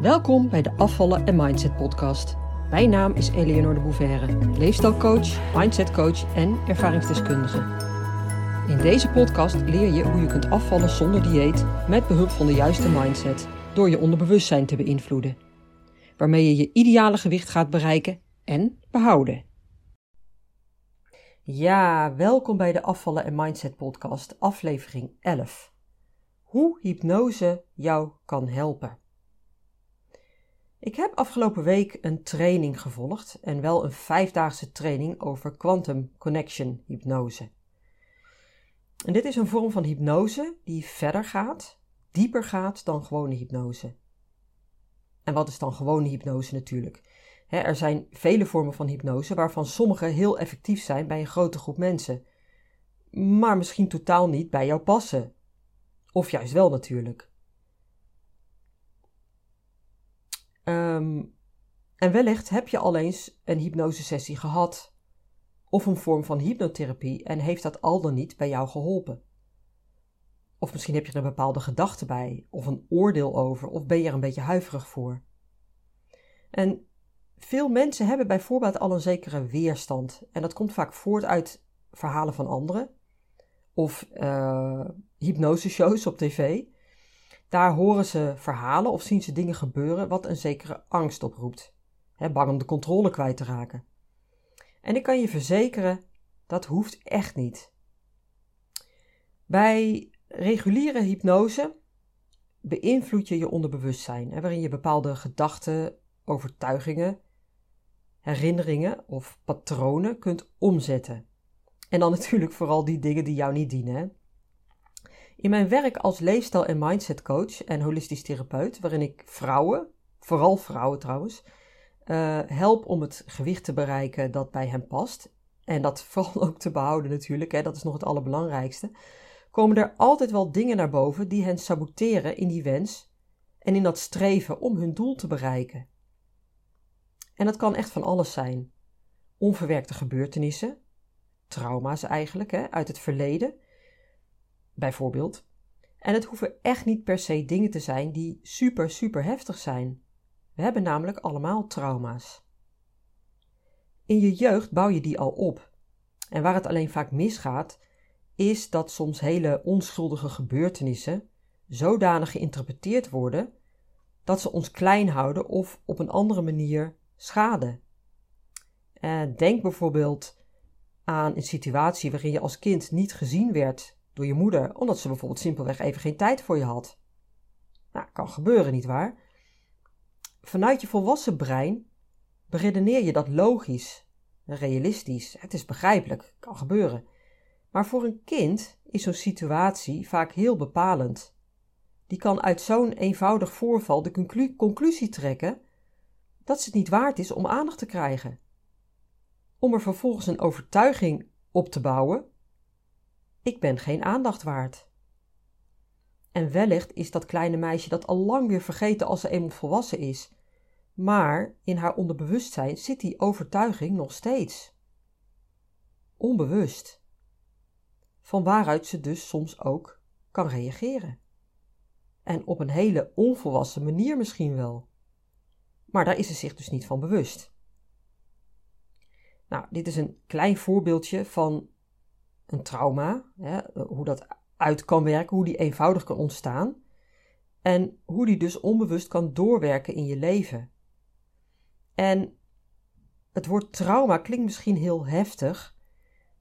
Welkom bij de Afvallen en Mindset podcast. Mijn naam is Eleonore de Bouverre, leefstijlcoach, mindsetcoach en ervaringsdeskundige. In deze podcast leer je hoe je kunt afvallen zonder dieet met behulp van de juiste mindset door je onderbewustzijn te beïnvloeden, waarmee je je ideale gewicht gaat bereiken en behouden. Ja, welkom bij de Afvallen en Mindset podcast, aflevering 11. Hoe hypnose jou kan helpen. Ik heb afgelopen week een training gevolgd en wel een vijfdaagse training over quantum connection hypnose. En dit is een vorm van hypnose die verder gaat, dieper gaat dan gewone hypnose. En wat is dan gewone hypnose natuurlijk? er zijn vele vormen van hypnose waarvan sommige heel effectief zijn bij een grote groep mensen, maar misschien totaal niet bij jou passen. Of juist wel natuurlijk. Um, en wellicht heb je al eens een hypnosesessie gehad of een vorm van hypnotherapie en heeft dat al dan niet bij jou geholpen. Of misschien heb je er een bepaalde gedachte bij, of een oordeel over, of ben je er een beetje huiverig voor. En veel mensen hebben bijvoorbeeld al een zekere weerstand. En dat komt vaak voort uit verhalen van anderen, of uh, hypnoseshows op tv. Daar horen ze verhalen of zien ze dingen gebeuren wat een zekere angst oproept. He, bang om de controle kwijt te raken. En ik kan je verzekeren, dat hoeft echt niet. Bij reguliere hypnose beïnvloed je je onderbewustzijn, hè, waarin je bepaalde gedachten, overtuigingen, herinneringen of patronen kunt omzetten. En dan natuurlijk vooral die dingen die jou niet dienen. In mijn werk als leefstijl- en mindset coach en holistisch therapeut, waarin ik vrouwen, vooral vrouwen trouwens, uh, help om het gewicht te bereiken dat bij hen past. En dat vooral ook te behouden natuurlijk, hè, dat is nog het allerbelangrijkste. Komen er altijd wel dingen naar boven die hen saboteren in die wens en in dat streven om hun doel te bereiken. En dat kan echt van alles zijn. Onverwerkte gebeurtenissen, trauma's eigenlijk, hè, uit het verleden bijvoorbeeld. En het hoeven echt niet per se dingen te zijn die super, super heftig zijn. We hebben namelijk allemaal trauma's. In je jeugd bouw je die al op. En waar het alleen vaak misgaat, is dat soms hele onschuldige gebeurtenissen zodanig geïnterpreteerd worden dat ze ons klein houden of op een andere manier schaden. Eh, denk bijvoorbeeld aan een situatie waarin je als kind niet gezien werd door je moeder, omdat ze bijvoorbeeld simpelweg even geen tijd voor je had. Nou, kan gebeuren, nietwaar? Vanuit je volwassen brein beredeneer je dat logisch, realistisch. Het is begrijpelijk, kan gebeuren. Maar voor een kind is zo'n situatie vaak heel bepalend. Die kan uit zo'n eenvoudig voorval de conclu conclusie trekken dat het niet waard is om aandacht te krijgen. Om er vervolgens een overtuiging op te bouwen ik ben geen aandacht waard. En wellicht is dat kleine meisje dat al lang weer vergeten als ze eenmaal volwassen is. Maar in haar onderbewustzijn zit die overtuiging nog steeds. Onbewust. Van waaruit ze dus soms ook kan reageren. En op een hele onvolwassen manier misschien wel. Maar daar is ze zich dus niet van bewust. Nou, dit is een klein voorbeeldje van een trauma, hè, hoe dat uit kan werken, hoe die eenvoudig kan ontstaan en hoe die dus onbewust kan doorwerken in je leven. En het woord trauma klinkt misschien heel heftig,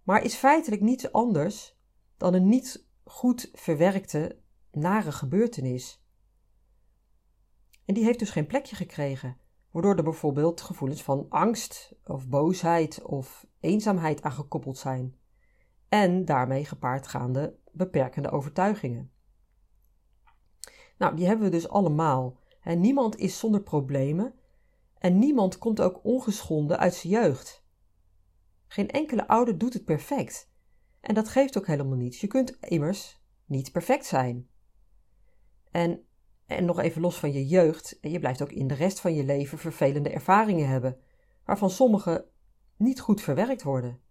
maar is feitelijk niets anders dan een niet goed verwerkte nare gebeurtenis. En die heeft dus geen plekje gekregen, waardoor er bijvoorbeeld gevoelens van angst of boosheid of eenzaamheid aan gekoppeld zijn en daarmee gepaardgaande beperkende overtuigingen. Nou, die hebben we dus allemaal. Niemand is zonder problemen en niemand komt ook ongeschonden uit zijn jeugd. Geen enkele ouder doet het perfect. En dat geeft ook helemaal niets. Je kunt immers niet perfect zijn. En, en nog even los van je jeugd, je blijft ook in de rest van je leven vervelende ervaringen hebben, waarvan sommige niet goed verwerkt worden.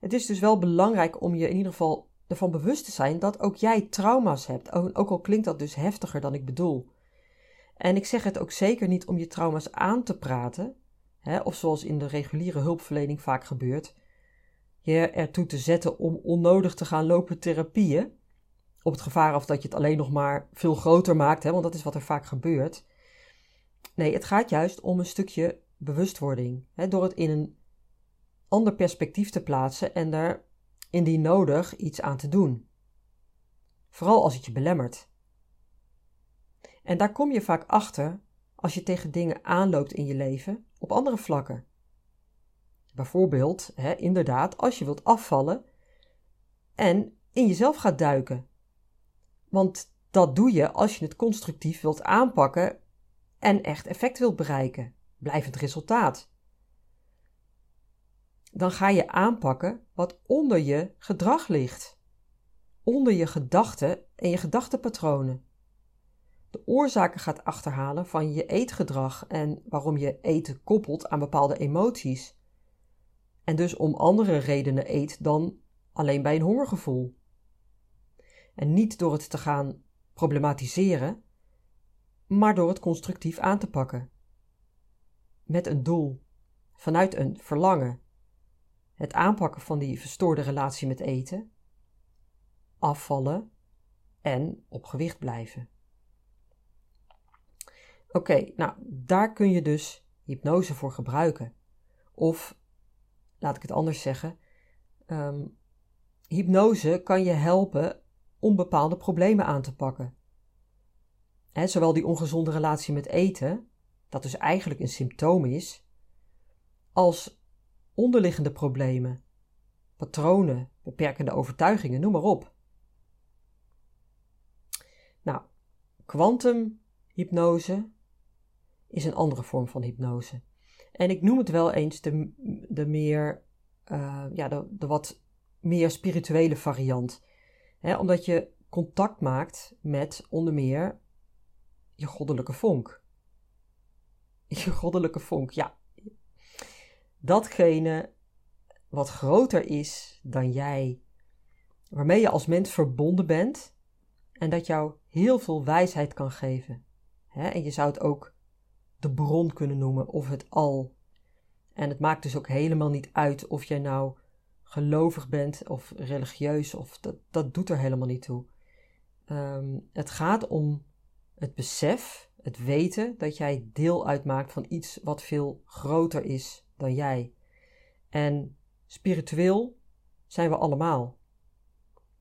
Het is dus wel belangrijk om je in ieder geval ervan bewust te zijn dat ook jij trauma's hebt. Ook al klinkt dat dus heftiger dan ik bedoel. En ik zeg het ook zeker niet om je trauma's aan te praten, hè, of zoals in de reguliere hulpverlening vaak gebeurt, je ertoe te zetten om onnodig te gaan lopen therapieën, op het gevaar af dat je het alleen nog maar veel groter maakt, hè, want dat is wat er vaak gebeurt. Nee, het gaat juist om een stukje bewustwording, hè, door het in een ander perspectief te plaatsen en daar indien nodig iets aan te doen. Vooral als het je belemmert. En daar kom je vaak achter als je tegen dingen aanloopt in je leven op andere vlakken. Bijvoorbeeld, hè, inderdaad, als je wilt afvallen en in jezelf gaat duiken. Want dat doe je als je het constructief wilt aanpakken en echt effect wilt bereiken, blijvend resultaat. Dan ga je aanpakken wat onder je gedrag ligt, onder je gedachten en je gedachtenpatronen de oorzaken gaat achterhalen van je eetgedrag en waarom je eten koppelt aan bepaalde emoties. En dus om andere redenen eet dan alleen bij een hongergevoel. En niet door het te gaan problematiseren, maar door het constructief aan te pakken. Met een doel, vanuit een verlangen. Het aanpakken van die verstoorde relatie met eten, afvallen en op gewicht blijven. Oké, nou daar kun je dus hypnose voor gebruiken. Of, laat ik het anders zeggen, ehm, hypnose kan je helpen om bepaalde problemen aan te pakken. zowel die ongezonde relatie met eten, dat dus eigenlijk een symptoom is, als onderliggende problemen, patronen, beperkende overtuigingen, noem maar op. Nou, kwantumhypnose is een andere vorm van hypnose. En ik noem het wel eens de, de meer, uh, ja, de, de wat meer spirituele variant. Omdat je contact maakt met onder meer je goddelijke vonk. Je goddelijke vonk, ja. Datgene wat groter is dan jij, waarmee je als mens verbonden bent en dat jou heel veel wijsheid kan geven. en je zou het ook de bron kunnen noemen of het al. En het maakt dus ook helemaal niet uit of jij nou gelovig bent of religieus, of dat, dat doet er helemaal niet toe. Ehm, het gaat om het besef, het weten dat jij deel uitmaakt van iets wat veel groter is dan jij. En spiritueel zijn we allemaal.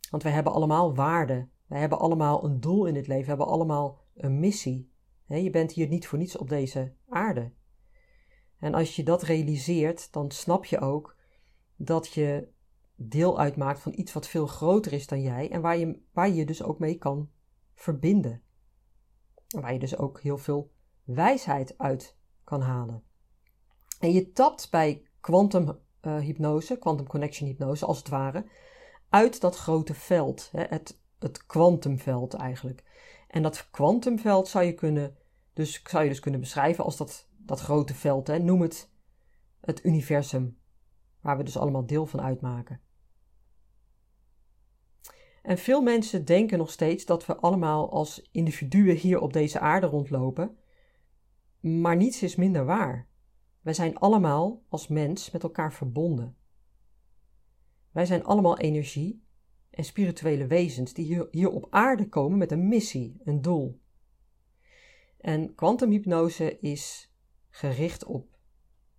Want wij hebben allemaal waarden. Wij hebben allemaal een doel in het leven. We hebben allemaal een missie je bent hier niet voor niets op deze aarde. En als je dat realiseert, dan snap je ook dat je deel uitmaakt van iets wat veel groter is dan jij en waar je waar je, dus ook mee kan verbinden. En waar je dus ook heel veel wijsheid uit kan halen. En je tapt bij quantum uh, hypnose, quantum connection hypnose als het ware, uit dat grote veld, hè, het, het kwantumveld eigenlijk. En dat kwantumveld zou je kunnen dus zou je dus kunnen beschrijven als dat, dat grote veld. Hè? Noem het het universum, waar we dus allemaal deel van uitmaken. En veel mensen denken nog steeds dat we allemaal als individuen hier op deze aarde rondlopen, maar niets is minder waar. Wij zijn allemaal als mens met elkaar verbonden. Wij zijn allemaal energie en spirituele wezens die hier, op aarde komen met een missie, een doel. En kwantumhypnose is gericht op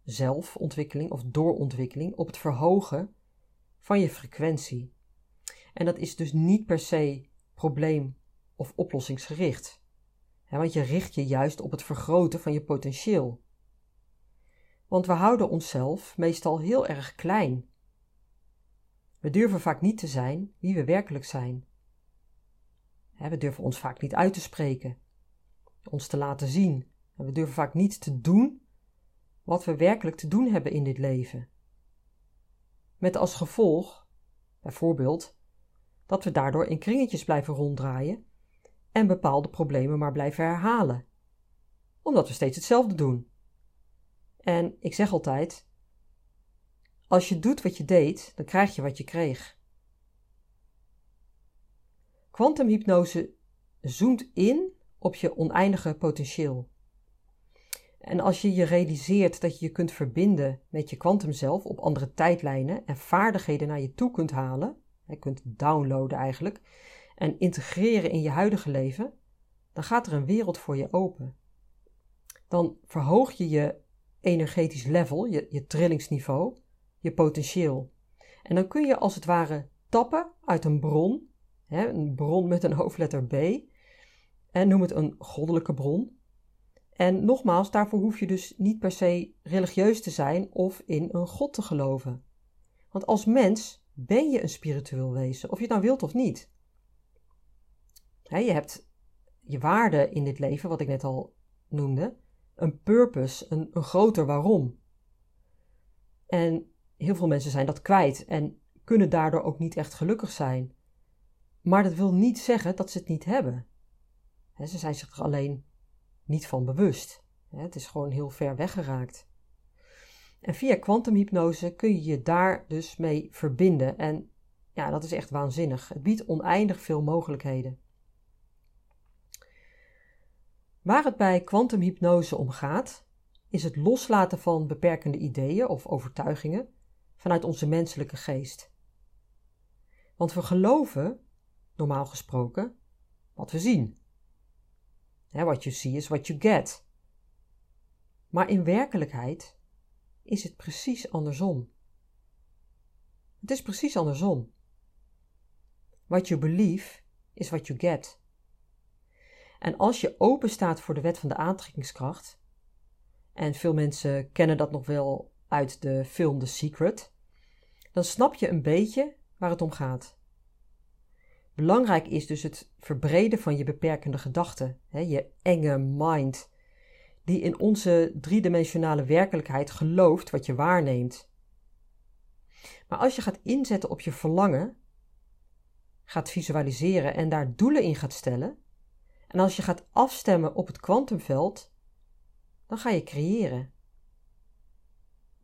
zelfontwikkeling of doorontwikkeling, op het verhogen van je frequentie. En dat is dus niet per se probleem- of oplossingsgericht. want je richt je juist op het vergroten van je potentieel. Want we houden onszelf meestal heel erg klein. We durven vaak niet te zijn wie we werkelijk zijn. we durven ons vaak niet uit te spreken ons te laten zien. En we durven vaak niet te doen wat we werkelijk te doen hebben in dit leven. Met als gevolg, bijvoorbeeld, dat we daardoor in kringetjes blijven ronddraaien en bepaalde problemen maar blijven herhalen, omdat we steeds hetzelfde doen. En ik zeg altijd: als je doet wat je deed, dan krijg je wat je kreeg. Quantumhypnose zoomt in op je oneindige potentieel. En als je je realiseert dat je je kunt verbinden met je kwantumzelf op andere tijdlijnen en vaardigheden naar je toe kunt halen, je kunt downloaden eigenlijk, en integreren in je huidige leven, dan gaat er een wereld voor je open. Dan verhoog je je energetisch level, je, je trillingsniveau, je potentieel. En dan kun je als het ware tappen uit een bron, hè, een bron met een hoofdletter B, en noem het een goddelijke bron. En nogmaals, daarvoor hoef je dus niet per se religieus te zijn of in een God te geloven. Want als mens ben je een spiritueel wezen, of je het nou wilt of niet. je hebt je waarde in dit leven, wat ik net al noemde, een purpose, een, een groter waarom. En heel veel mensen zijn dat kwijt en kunnen daardoor ook niet echt gelukkig zijn. Maar dat wil niet zeggen dat ze het niet hebben. ze zijn zich er alleen niet van bewust. het is gewoon heel ver weggeraakt. En via kwantumhypnose kun je je daar dus mee verbinden. En ja, dat is echt waanzinnig. Het biedt oneindig veel mogelijkheden. Waar het bij kwantumhypnose om gaat, is het loslaten van beperkende ideeën of overtuigingen vanuit onze menselijke geest. Want we geloven, normaal gesproken, wat we zien. What you see is what you get. Maar in werkelijkheid is het precies andersom. Het is precies andersom. What you believe is what you get. En als je open staat voor de wet van de aantrekkingskracht, en veel mensen kennen dat nog wel uit de film The Secret, dan snap je een beetje waar het om gaat. Belangrijk is dus het verbreden van je beperkende gedachten, je enge mind, die in onze driedimensionale werkelijkheid gelooft wat je waarneemt. Maar als je gaat inzetten op je verlangen, gaat visualiseren en daar doelen in gaat stellen, en als je gaat afstemmen op het kwantumveld, dan ga je creëren.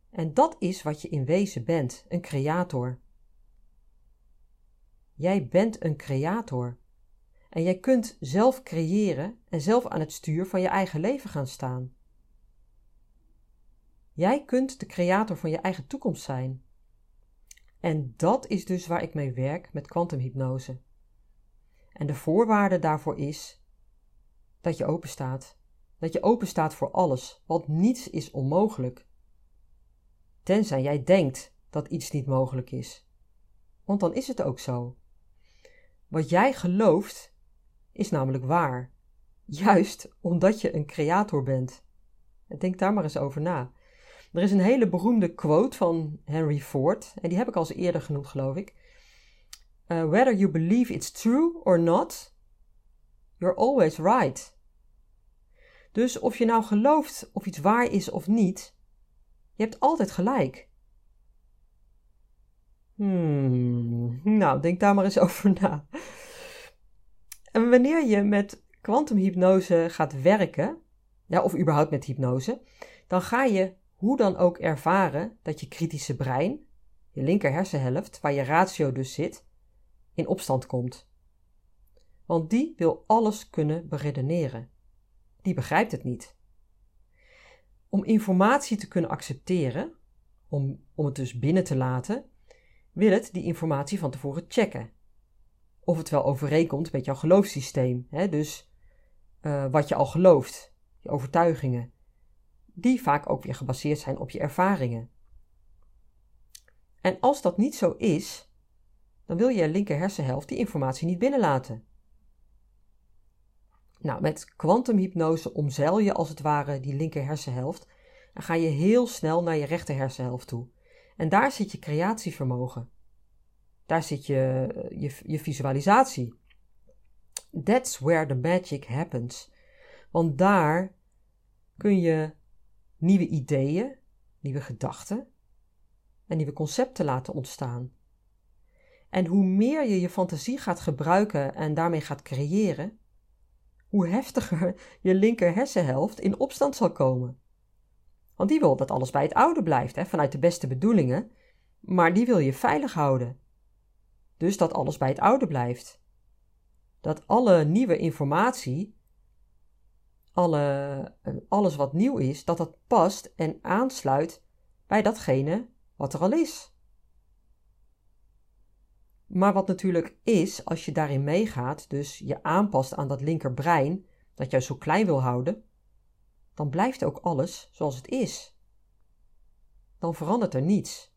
En dat is wat je in wezen bent, een creator. Jij bent een creator. En jij kunt zelf creëren en zelf aan het stuur van je eigen leven gaan staan. Jij kunt de creator van je eigen toekomst zijn. En dat is dus waar ik mee werk met kwantumhypnose. En de voorwaarde daarvoor is dat je open staat. Dat je open staat voor alles, want niets is onmogelijk. Tenzij jij denkt dat iets niet mogelijk is. Want dan is het ook zo. Wat jij gelooft is namelijk waar. Juist omdat je een creator bent. Denk daar maar eens over na. Er is een hele beroemde quote van Henry Ford, en die heb ik al eens eerder genoemd, geloof ik. Uh, whether you believe it's true or not, you're always right. Dus of je nou gelooft of iets waar is of niet, je hebt altijd gelijk. Hmm, nou, denk daar maar eens over na. En wanneer je met kwantumhypnose gaat werken, ja, of überhaupt met hypnose, dan ga je hoe dan ook ervaren dat je kritische brein, je linker hersenhelft, waar je ratio dus zit, in opstand komt. Want die wil alles kunnen beredeneren. Die begrijpt het niet. Om informatie te kunnen accepteren, om, om het dus binnen te laten, wil het die informatie van tevoren checken. Of het wel overeenkomt met jouw geloofssysteem, hè? dus uh, wat je al gelooft, je overtuigingen, die vaak ook weer gebaseerd zijn op je ervaringen. En als dat niet zo is, dan wil je linker hersenhelft die informatie niet binnenlaten. Nou, met kwantumhypnose omzeil je als het ware die linker hersenhelft en ga je heel snel naar je rechter hersenhelft toe. En daar zit je creatievermogen. Daar zit je, je, je visualisatie. That's where the magic happens. Want daar kun je nieuwe ideeën, nieuwe gedachten en nieuwe concepten laten ontstaan. En hoe meer je je fantasie gaat gebruiken en daarmee gaat creëren, hoe heftiger je linker hersenhelft in opstand zal komen. Want die wil dat alles bij het oude blijft, hè, vanuit de beste bedoelingen, maar die wil je veilig houden. Dus dat alles bij het oude blijft. Dat alle nieuwe informatie alle, alles wat nieuw is, dat dat past en aansluit bij datgene wat er al is. Maar wat natuurlijk is, als je daarin meegaat, dus je aanpast aan dat linkerbrein, dat jij zo klein wil houden, dan blijft ook alles zoals het is. Dan verandert er niets.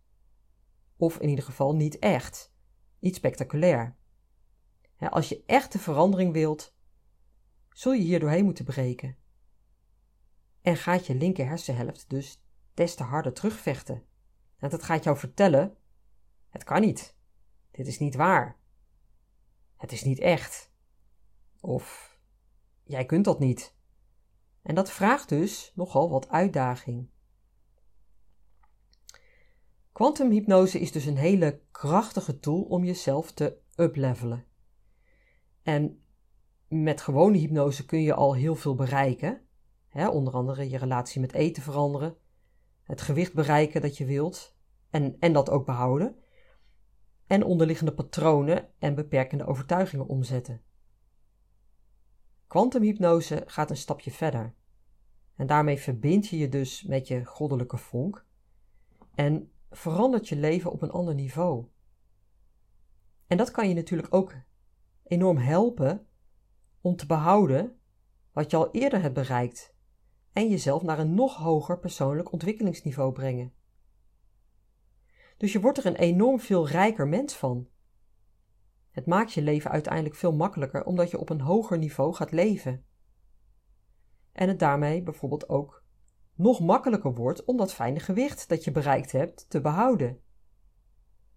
Of in ieder geval niet echt. Niet spectaculair. Als je echte verandering wilt, zul je hier doorheen moeten breken. En gaat je linker hersenhelft dus des te harder terugvechten. En dat gaat jou vertellen: het kan niet. Dit is niet waar. Het is niet echt. Of jij kunt dat niet. En dat vraagt dus nogal wat uitdaging. Quantumhypnose is dus een hele krachtige tool om jezelf te uplevelen. En met gewone hypnose kun je al heel veel bereiken. Onder andere je relatie met eten veranderen, het gewicht bereiken dat je wilt en, en dat ook behouden. En onderliggende patronen en beperkende overtuigingen omzetten. Quantumhypnose gaat een stapje verder. En daarmee verbind je je dus met je goddelijke vonk en verandert je leven op een ander niveau. En dat kan je natuurlijk ook enorm helpen om te behouden wat je al eerder hebt bereikt en jezelf naar een nog hoger persoonlijk ontwikkelingsniveau brengen. Dus je wordt er een enorm veel rijker mens van. Het maakt je leven uiteindelijk veel makkelijker omdat je op een hoger niveau gaat leven. En het daarmee bijvoorbeeld ook nog makkelijker wordt om dat fijne gewicht dat je bereikt hebt te behouden.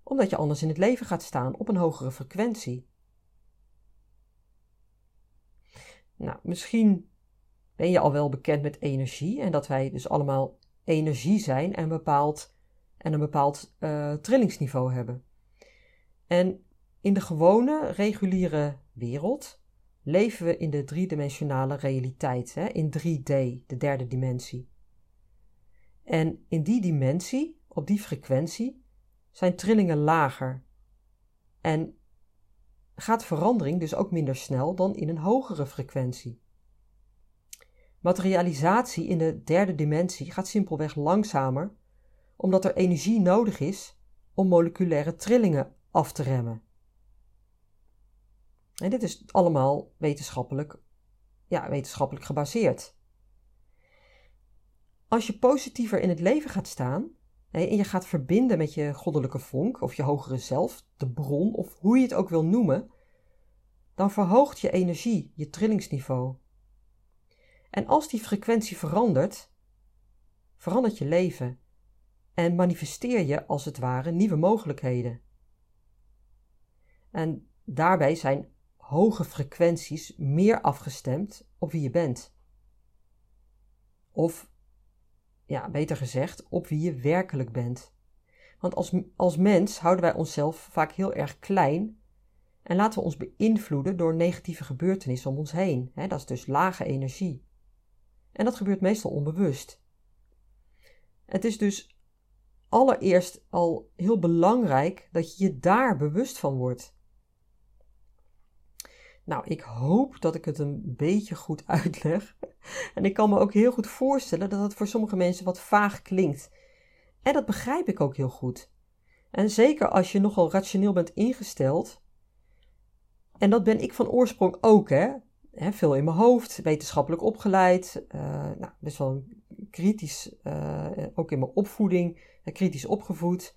Omdat je anders in het leven gaat staan op een hogere frequentie. Nou, misschien ben je al wel bekend met energie en dat wij dus allemaal energie zijn en, bepaald, en een bepaald uh, trillingsniveau hebben. En in de gewone, reguliere wereld leven we in de driedimensionale realiteit, hè, in 3D, de derde dimensie. En in die dimensie, op die frequentie, zijn trillingen lager. En gaat verandering dus ook minder snel dan in een hogere frequentie. Materialisatie in de derde dimensie gaat simpelweg langzamer, omdat er energie nodig is om moleculaire trillingen af te remmen. En dit is allemaal wetenschappelijk, ja, wetenschappelijk gebaseerd. Als je positiever in het leven gaat staan en je gaat verbinden met je goddelijke vonk of je hogere zelf, de bron of hoe je het ook wil noemen, dan verhoogt je energie, je trillingsniveau. En als die frequentie verandert, verandert je leven en manifesteer je als het ware nieuwe mogelijkheden. En daarbij zijn hoge frequenties meer afgestemd op wie je bent. Of, ja, beter gezegd, op wie je werkelijk bent. Want als, als mens houden wij onszelf vaak heel erg klein en laten we ons beïnvloeden door negatieve gebeurtenissen om ons heen. dat is dus lage energie. En dat gebeurt meestal onbewust. Het is dus allereerst al heel belangrijk dat je je daar bewust van wordt. Nou, ik hoop dat ik het een beetje goed uitleg. En ik kan me ook heel goed voorstellen dat het voor sommige mensen wat vaag klinkt. En dat begrijp ik ook heel goed. En zeker als je nogal rationeel bent ingesteld. En dat ben ik van oorsprong ook, hè. veel in mijn hoofd, wetenschappelijk opgeleid, uh, nou, best wel kritisch, uh, ook in mijn opvoeding, kritisch opgevoed.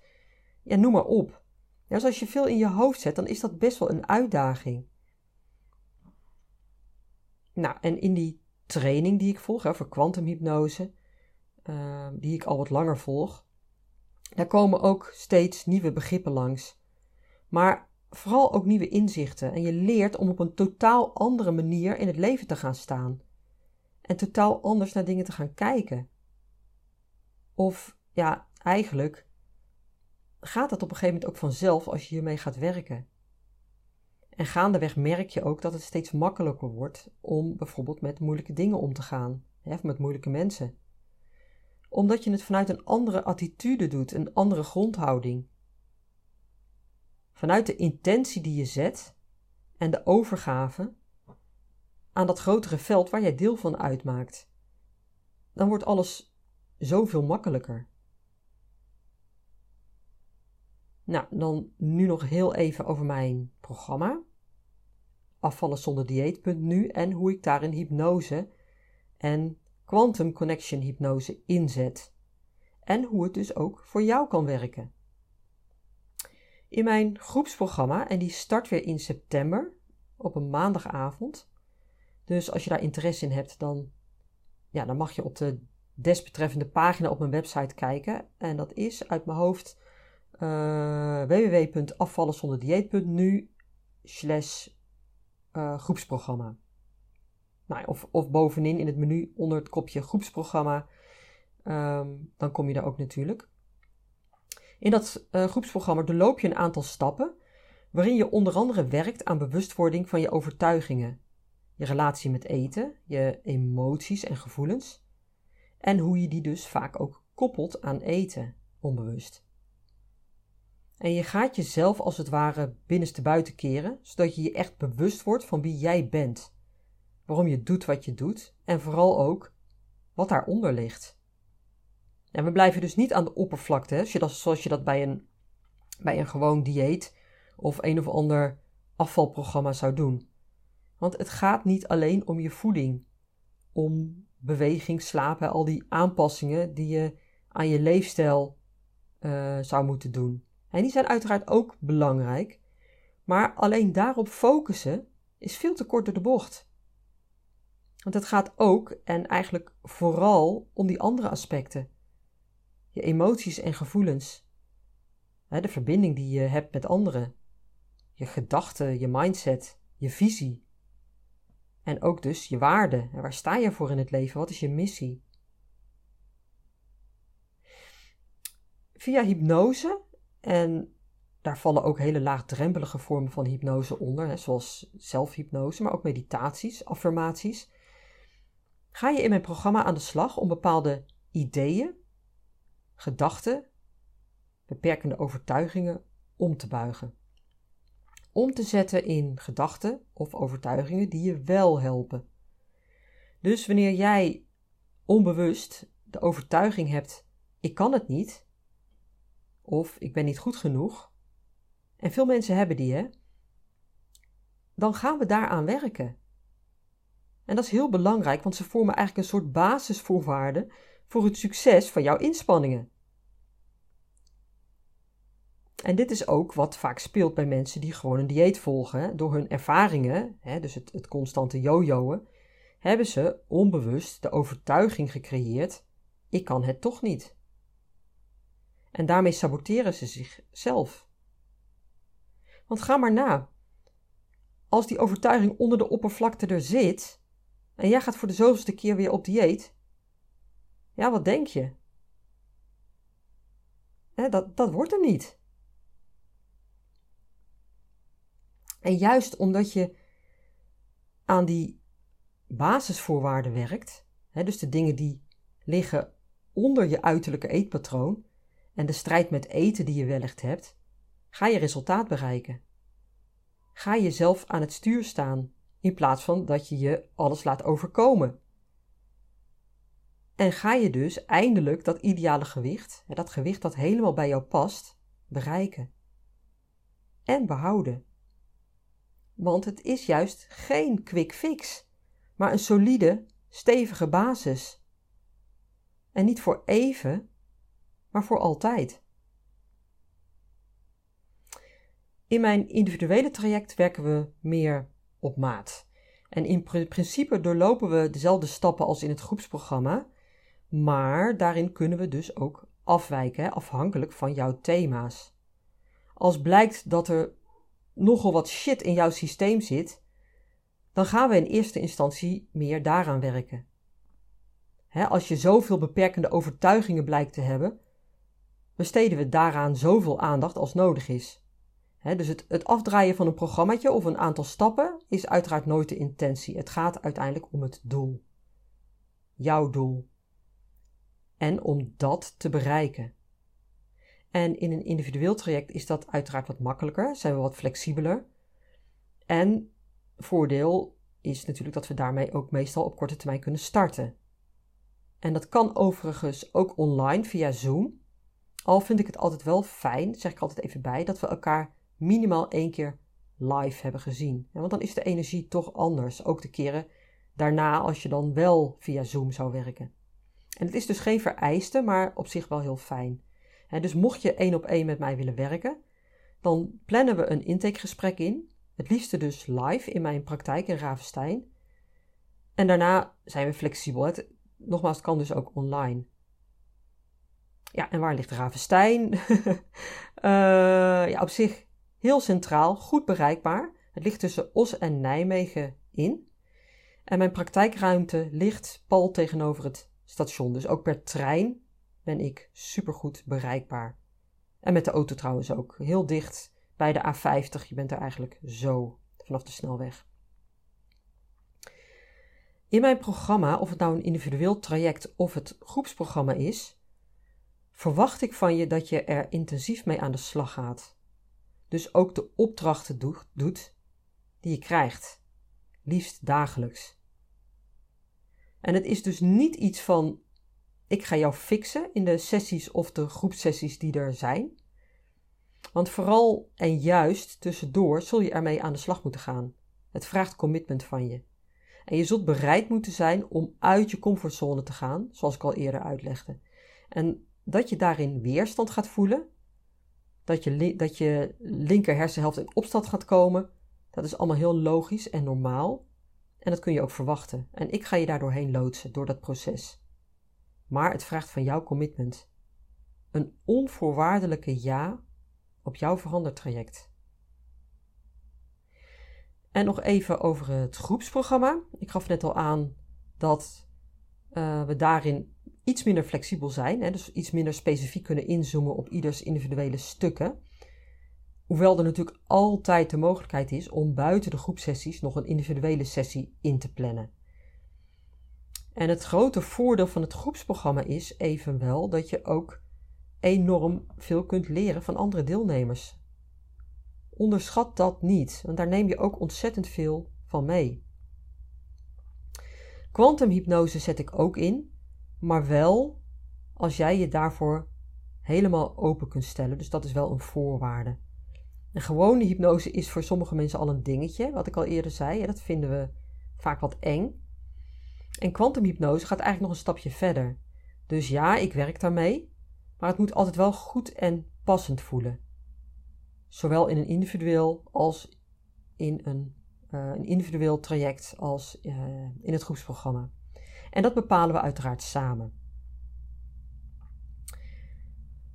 Ja, noem maar op. Ja, dus als je veel in je hoofd zet, dan is dat best wel een uitdaging. Nou, en in die training die ik volg, hè, voor kwantumhypnose, uh, die ik al wat langer volg, daar komen ook steeds nieuwe begrippen langs. Maar vooral ook nieuwe inzichten. En je leert om op een totaal andere manier in het leven te gaan staan. En totaal anders naar dingen te gaan kijken. Of ja, eigenlijk gaat dat op een gegeven moment ook vanzelf als je hiermee gaat werken. En gaandeweg merk je ook dat het steeds makkelijker wordt om bijvoorbeeld met moeilijke dingen om te gaan, of met moeilijke mensen. Omdat je het vanuit een andere attitude doet, een andere grondhouding. Vanuit de intentie die je zet en de overgave aan dat grotere veld waar jij deel van uitmaakt. Dan wordt alles zoveel makkelijker. Nou, dan nu nog heel even over mijn programma. Afvallen zonder dieet.nu en hoe ik daarin hypnose en quantum connection hypnose inzet. En hoe het dus ook voor jou kan werken. In mijn groepsprogramma, en die start weer in september op een maandagavond. Dus als je daar interesse in hebt, dan, ja, dan mag je op de desbetreffende pagina op mijn website kijken. En dat is uit mijn hoofd uh, www.afvallenzonderdieet.nu slash uh, groepsprogramma. Nou, of, of bovenin in het menu onder het kopje groepsprogramma. Um, dan kom je daar ook natuurlijk. In dat uh, groepsprogramma doorloop je een aantal stappen waarin je onder andere werkt aan bewustwording van je overtuigingen, je relatie met eten, je emoties en gevoelens en hoe je die dus vaak ook koppelt aan eten, onbewust. En je gaat jezelf als het ware binnenste buiten keren, zodat je je echt bewust wordt van wie jij bent, waarom je doet wat je doet en vooral ook wat daaronder ligt. En we blijven dus niet aan de oppervlakte, hè, zoals je dat bij een, bij een gewoon dieet of een of ander afvalprogramma zou doen. Want het gaat niet alleen om je voeding, om beweging, slapen, al die aanpassingen die je aan je leefstijl uh, zou moeten doen. En die zijn uiteraard ook belangrijk, maar alleen daarop focussen is veel te kort door de bocht. Want het gaat ook en eigenlijk vooral om die andere aspecten. Je emoties en gevoelens. De verbinding die je hebt met anderen. Je gedachten, je mindset, je visie. En ook dus je waarde. En waar sta je voor in het leven? Wat is je missie? Via hypnose en daar vallen ook hele laagdrempelige vormen van hypnose onder, hè, zoals zelfhypnose, maar ook meditaties, affirmaties. Ga je in mijn programma aan de slag om bepaalde ideeën, gedachten, beperkende overtuigingen om te buigen. Om te zetten in gedachten of overtuigingen die je wel helpen. Dus wanneer jij onbewust de overtuiging hebt: ik kan het niet, of ik ben niet goed genoeg. En veel mensen hebben die, hè? Dan gaan we daaraan werken. En dat is heel belangrijk, want ze vormen eigenlijk een soort basisvoorwaarden voor het succes van jouw inspanningen. En dit is ook wat vaak speelt bij mensen die gewoon een dieet volgen. Door hun ervaringen, hè, dus het, het constante jojoen, hebben ze onbewust de overtuiging gecreëerd: ik kan het toch niet. En daarmee saboteren ze zichzelf. Want ga maar na. Als die overtuiging onder de oppervlakte er zit en jij gaat voor de zoveelste keer weer op dieet, ja, wat denk je? dat, dat wordt er niet. En juist omdat je aan die basisvoorwaarden werkt, dus de dingen die liggen onder je uiterlijke eetpatroon, en de strijd met eten die je wellicht hebt, ga je resultaat bereiken. Ga jezelf aan het stuur staan in plaats van dat je je alles laat overkomen. En ga je dus eindelijk dat ideale gewicht, dat gewicht dat helemaal bij jou past, bereiken. En behouden. Want het is juist geen quick fix, maar een solide, stevige basis. En niet voor even, maar voor altijd. In mijn individuele traject werken we meer op maat. En in principe doorlopen we dezelfde stappen als in het groepsprogramma, maar daarin kunnen we dus ook afwijken, afhankelijk van jouw thema's. Als blijkt dat er nogal wat shit in jouw systeem zit, dan gaan we in eerste instantie meer daaraan werken. als je zoveel beperkende overtuigingen blijkt te hebben, besteden we daaraan zoveel aandacht als nodig is. dus het, het afdraaien van een programmaatje of een aantal stappen is uiteraard nooit de intentie. Het gaat uiteindelijk om het doel. Jouw doel. En om dat te bereiken. En in een individueel traject is dat uiteraard wat makkelijker, zijn we wat flexibeler. En voordeel is natuurlijk dat we daarmee ook meestal op korte termijn kunnen starten. En dat kan overigens ook online via Zoom. Al vind ik het altijd wel fijn, zeg ik altijd even bij, dat we elkaar minimaal één keer live hebben gezien. want dan is de energie toch anders. Ook de keren daarna als je dan wel via Zoom zou werken. En het is dus geen vereiste, maar op zich wel heel fijn. dus mocht je één op één met mij willen werken, dan plannen we een intakegesprek in. Het liefste dus live in mijn praktijk in Ravenstein. En daarna zijn we flexibel. Nogmaals, het kan dus ook online. Ja, en waar ligt Ravenstein? uh, ja, op zich heel centraal, goed bereikbaar. Het ligt tussen Os en Nijmegen in. En mijn praktijkruimte ligt pal tegenover het station. Dus ook per trein ben ik supergoed bereikbaar. En met de auto trouwens ook. Heel dicht bij de A50. Je bent er eigenlijk zo vanaf de snelweg. In mijn programma, of het nou een individueel traject of het groepsprogramma is, verwacht ik van je dat je er intensief mee aan de slag gaat. Dus ook de opdrachten doet die je krijgt, liefst dagelijks. En het is dus niet iets van ik ga jou fixen in de sessies of de groepsessies die er zijn. Want vooral en juist tussendoor zul je ermee aan de slag moeten gaan. Het vraagt commitment van je. En je zult bereid moeten zijn om uit je comfortzone te gaan, zoals ik al eerder uitlegde. En dat je daarin weerstand gaat voelen, dat je, dat je linker hersenhelft in opstand gaat komen, dat is allemaal heel logisch en normaal. En dat kun je ook verwachten. En ik ga je daar doorheen loodsen, door dat proces. Maar het vraagt van jouw commitment. Een onvoorwaardelijke ja op jouw verandertraject. En nog even over het groepsprogramma. Ik gaf net al aan dat uh, we daarin iets minder flexibel zijn, hè, dus iets minder specifiek kunnen inzoomen op ieders individuele stukken. Hoewel er natuurlijk altijd de mogelijkheid is om buiten de groepsessies nog een individuele sessie in te plannen. En het grote voordeel van het groepsprogramma is evenwel dat je ook enorm veel kunt leren van andere deelnemers. Onderschat dat niet, want daar neem je ook ontzettend veel van mee. Quantumhypnose zet ik ook in, maar wel als jij je daarvoor helemaal open kunt stellen. Dus dat is wel een voorwaarde. Een gewone hypnose is voor sommige mensen al een dingetje, wat ik al eerder zei. Dat vinden we vaak wat eng. En kwantumhypnose gaat eigenlijk nog een stapje verder. Dus ja, ik werk daarmee, maar het moet altijd wel goed en passend voelen. Zowel in een individueel als in een, uh, een individueel traject als uh, in het groepsprogramma. En dat bepalen we uiteraard samen.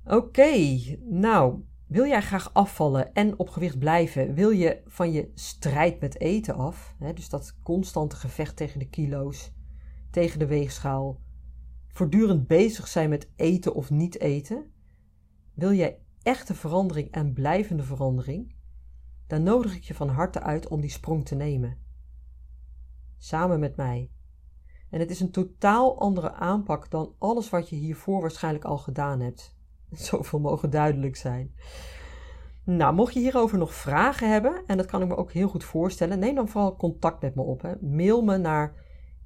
Oké, nou, wil jij graag afvallen en op gewicht blijven? Wil je van je strijd met eten af? Hè, dus dat constante gevecht tegen de kilo's, tegen de weegschaal, voortdurend bezig zijn met eten of niet eten? Wil jij echte verandering en blijvende verandering? Dan nodig ik je van harte uit om die sprong te nemen. Samen met mij. En het is een totaal andere aanpak dan alles wat je hiervoor waarschijnlijk al gedaan hebt. Zoveel mogen duidelijk zijn. Nou, mocht je hierover nog vragen hebben, en dat kan ik me ook heel goed voorstellen, neem dan vooral contact met me op. Hè. Mail me naar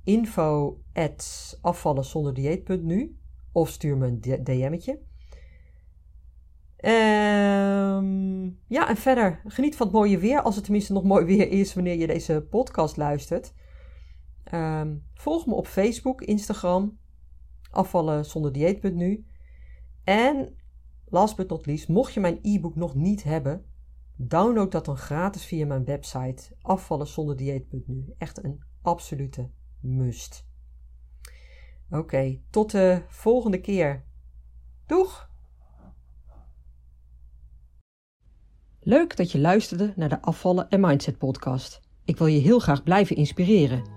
info.afvallenzonderdieet.nu of stuur me een DM'tje. Um, ja, en verder, geniet van het mooie weer, als het tenminste nog mooi weer is wanneer je deze podcast luistert. Um, volg me op Facebook, Instagram, afvallen zonder dieet.nu. En last but not least, mocht je mijn e-book nog niet hebben, download dat dan gratis via mijn website afvallen zonder. Echt een absolute must. Oké, tot de volgende keer. Doeg! Leuk dat je luisterde naar de Afvallen en Mindset podcast. Ik wil je heel graag blijven inspireren.